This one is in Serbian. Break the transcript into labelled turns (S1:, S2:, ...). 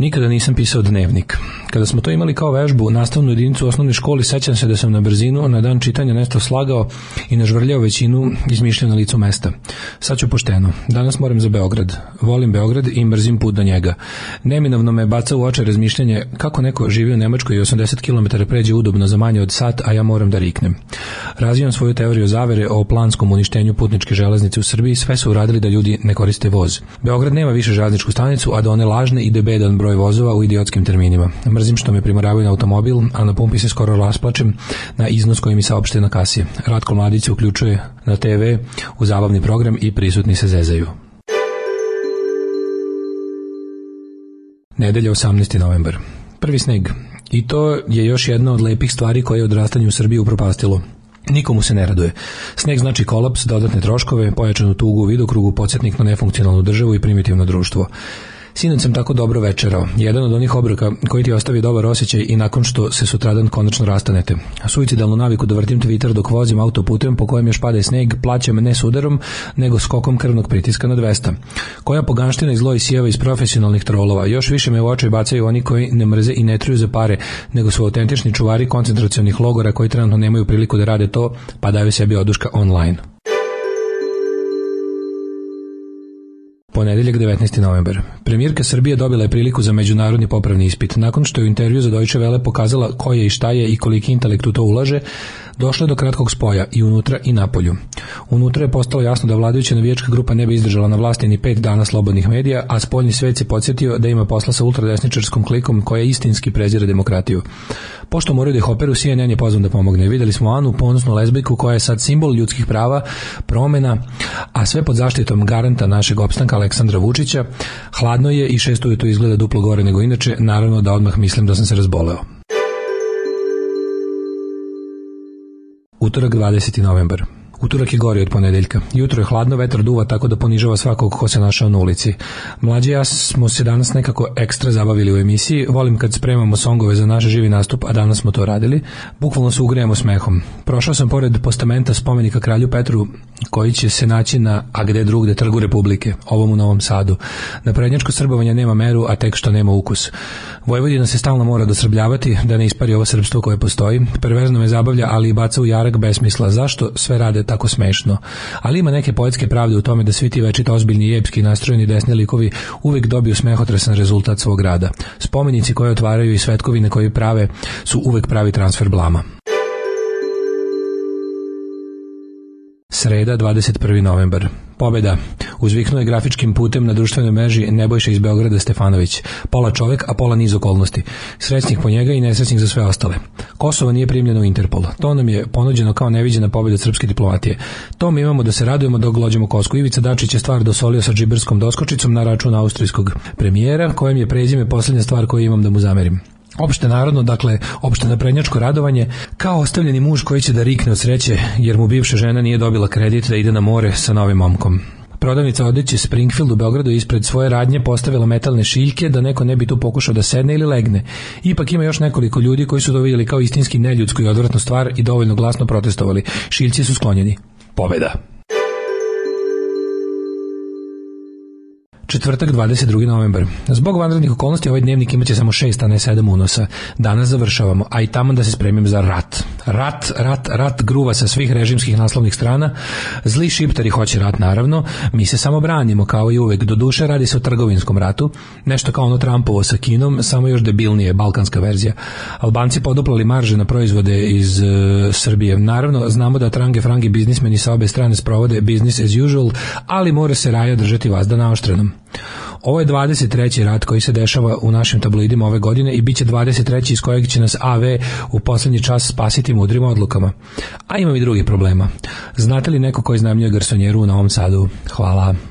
S1: Nikada nisam pisao dnevnik. Kada smo to imali kao vežbu, nastavnu jedinicu u osnovnoj školi, sećam se da sam na brzinu na dan čitanja nešto slagao i nažvrljao većinu izmišljao na licu mesta. Sad ću pošteno. Danas moram za Beograd. Volim Beograd i mrzim put do njega. Neminovno me baca u oče razmišljanje kako neko živi u Nemačkoj i 80 km pređe udobno za manje od sat, a ja moram da riknem. Razvijam svoju teoriju zavere o planskom uništenju putničke železnice u Srbiji, sve su uradili da ljudi ne koriste voz. Beograd nema više železničku stanicu, a da one lažne ide bedan broj vozova u idiotskim terminima. Mrzim što me primoravaju na automobil, a na pumpi se skoro rasplačem na iznos koji mi saopšte na kasi. Ratko Mladić se uključuje na TV u zabavni program i prisutni se zezaju. Nedelja 18. novembar. Prvi sneg. I to je još jedna od lepih stvari koje je odrastanje u Srbiji upropastilo. Nikomu se ne raduje. Sneg znači kolaps, dodatne troškove, pojačanu tugu u vidokrugu, podsjetnik na nefunkcionalnu državu i primitivno društvo. Sinoć sam tako dobro večerao. Jedan od onih obroka koji ti ostavi dobar osjećaj i nakon što se sutradan konačno rastanete. Suicidalnu naviku da vrtim Twitter dok vozim autoputem po kojem još pada sneg, plaćam ne sudarom, nego skokom krvnog pritiska na 200. Koja poganština i zlo isijeva iz profesionalnih trolova. Još više me u oči bacaju oni koji ne mrze i ne truju za pare, nego su autentični čuvari koncentracionih logora koji trenutno nemaju priliku da rade to, pa daju sebi oduška online. Ponedeljak 19. novembar. Premijerka Srbije dobila je priliku za međunarodni popravni ispit. Nakon što je u intervju za Deutsche Welle pokazala ko je i šta je i koliki intelekt u to ulaže, došlo je do kratkog spoja i unutra i napolju. Unutra je postalo jasno da vladajuća navijačka grupa ne bi izdržala na vlasti ni pet dana slobodnih medija, a spoljni svet se podsjetio da ima posla sa ultradesničarskom klikom koja istinski prezira demokratiju. Pošto moraju da ih operu, CNN je pozvan da pomogne. Videli smo Anu, ponosnu lezbijku koja je sad simbol ljudskih prava, promena, a sve pod zaštitom garanta našeg opstanka Aleksandra Vučića. Hladno je i šesto je to izgleda duplo gore nego inače, naravno da odmah mislim da sam se razboleo. Utorak 20. novembar. Utorak je gori od ponedeljka. Jutro je hladno, vetar duva tako da ponižava svakog ko se našao na ulici. Mlađi ja smo se danas nekako ekstra zabavili u emisiji. Volim kad spremamo songove za naš živi nastup, a danas smo to radili. Bukvalno se ugrejemo smehom. Prošao sam pored postamenta spomenika kralju Petru koji će se naći na a gde drugde trgu Republike, ovom u Novom Sadu. Na prednjačko srbovanje nema meru, a tek što nema ukus. Vojvodina se stalno mora dosrbljavati da ne ispari ovo srpstvo koje postoji. Perverzno me zabavlja, ali i baca u jarak besmisla. Zašto sve rade tako smešno? Ali ima neke poetske pravde u tome da svi ti večito ozbiljni i epski nastrojeni desni likovi uvek dobiju smehotresan rezultat svog rada. Spomenici koje otvaraju i svetkovine koje prave su uvek pravi transfer blama. Sreda, 21. novembar. Pobeda. Uzviknuo je grafičkim putem na društvenoj mreži Nebojša iz Beograda Stefanović. Pola čovek, a pola niz okolnosti. Srećnih po njega i nesrećnih za sve ostale. Kosovo nije primljeno u Interpol. To nam je ponuđeno kao neviđena pobeda srpske diplomatije. To mi imamo da se radujemo dok glođemo kosku. Ivica Dačić je stvar dosolio sa džiberskom doskočicom na račun austrijskog premijera, kojem je prezime poslednja stvar koju imam da mu zamerim. Opšte narodno, dakle, opšte naprednjačko radovanje, kao ostavljeni muž koji će da rikne od sreće, jer mu bivša žena nije dobila kredit da ide na more sa novim momkom. Prodavnica odeće Springfield u Beogradu ispred svoje radnje postavila metalne šiljke da neko ne bi tu pokušao da sedne ili legne. Ipak ima još nekoliko ljudi koji su to vidjeli kao istinski neljudsku i odvratnu stvar i dovoljno glasno protestovali. Šiljci su sklonjeni. Pobeda. Četvrtak 22. novembar. Zbog vanrednih okolnosti ovaj dnevnik imaće samo 6, a ne 7 unosa. Danas završavamo, a i tamo da se spremim za rat. Rat, rat, rat gruva sa svih režimskih naslovnih strana. Zli šiptari hoće rat, naravno. Mi se samo branimo, kao i uvek. Do duše radi se o trgovinskom ratu. Nešto kao ono Trumpovo sa Kinom, samo još debilnije, balkanska verzija. Albanci poduplali marže na proizvode iz uh, Srbije. Naravno, znamo da trange frangi biznismeni sa obe strane sprovode business as usual, ali mora se raja držati vazda naoštrenom. Ovo je 23. rat koji se dešava u našim tabloidima ove godine i bit će 23. iz kojeg će nas AV u poslednji čas spasiti mudrim odlukama. A imam i drugih problema. Znate li neko ko iznajmljuje garsonjeru u Novom Sadu? Hvala.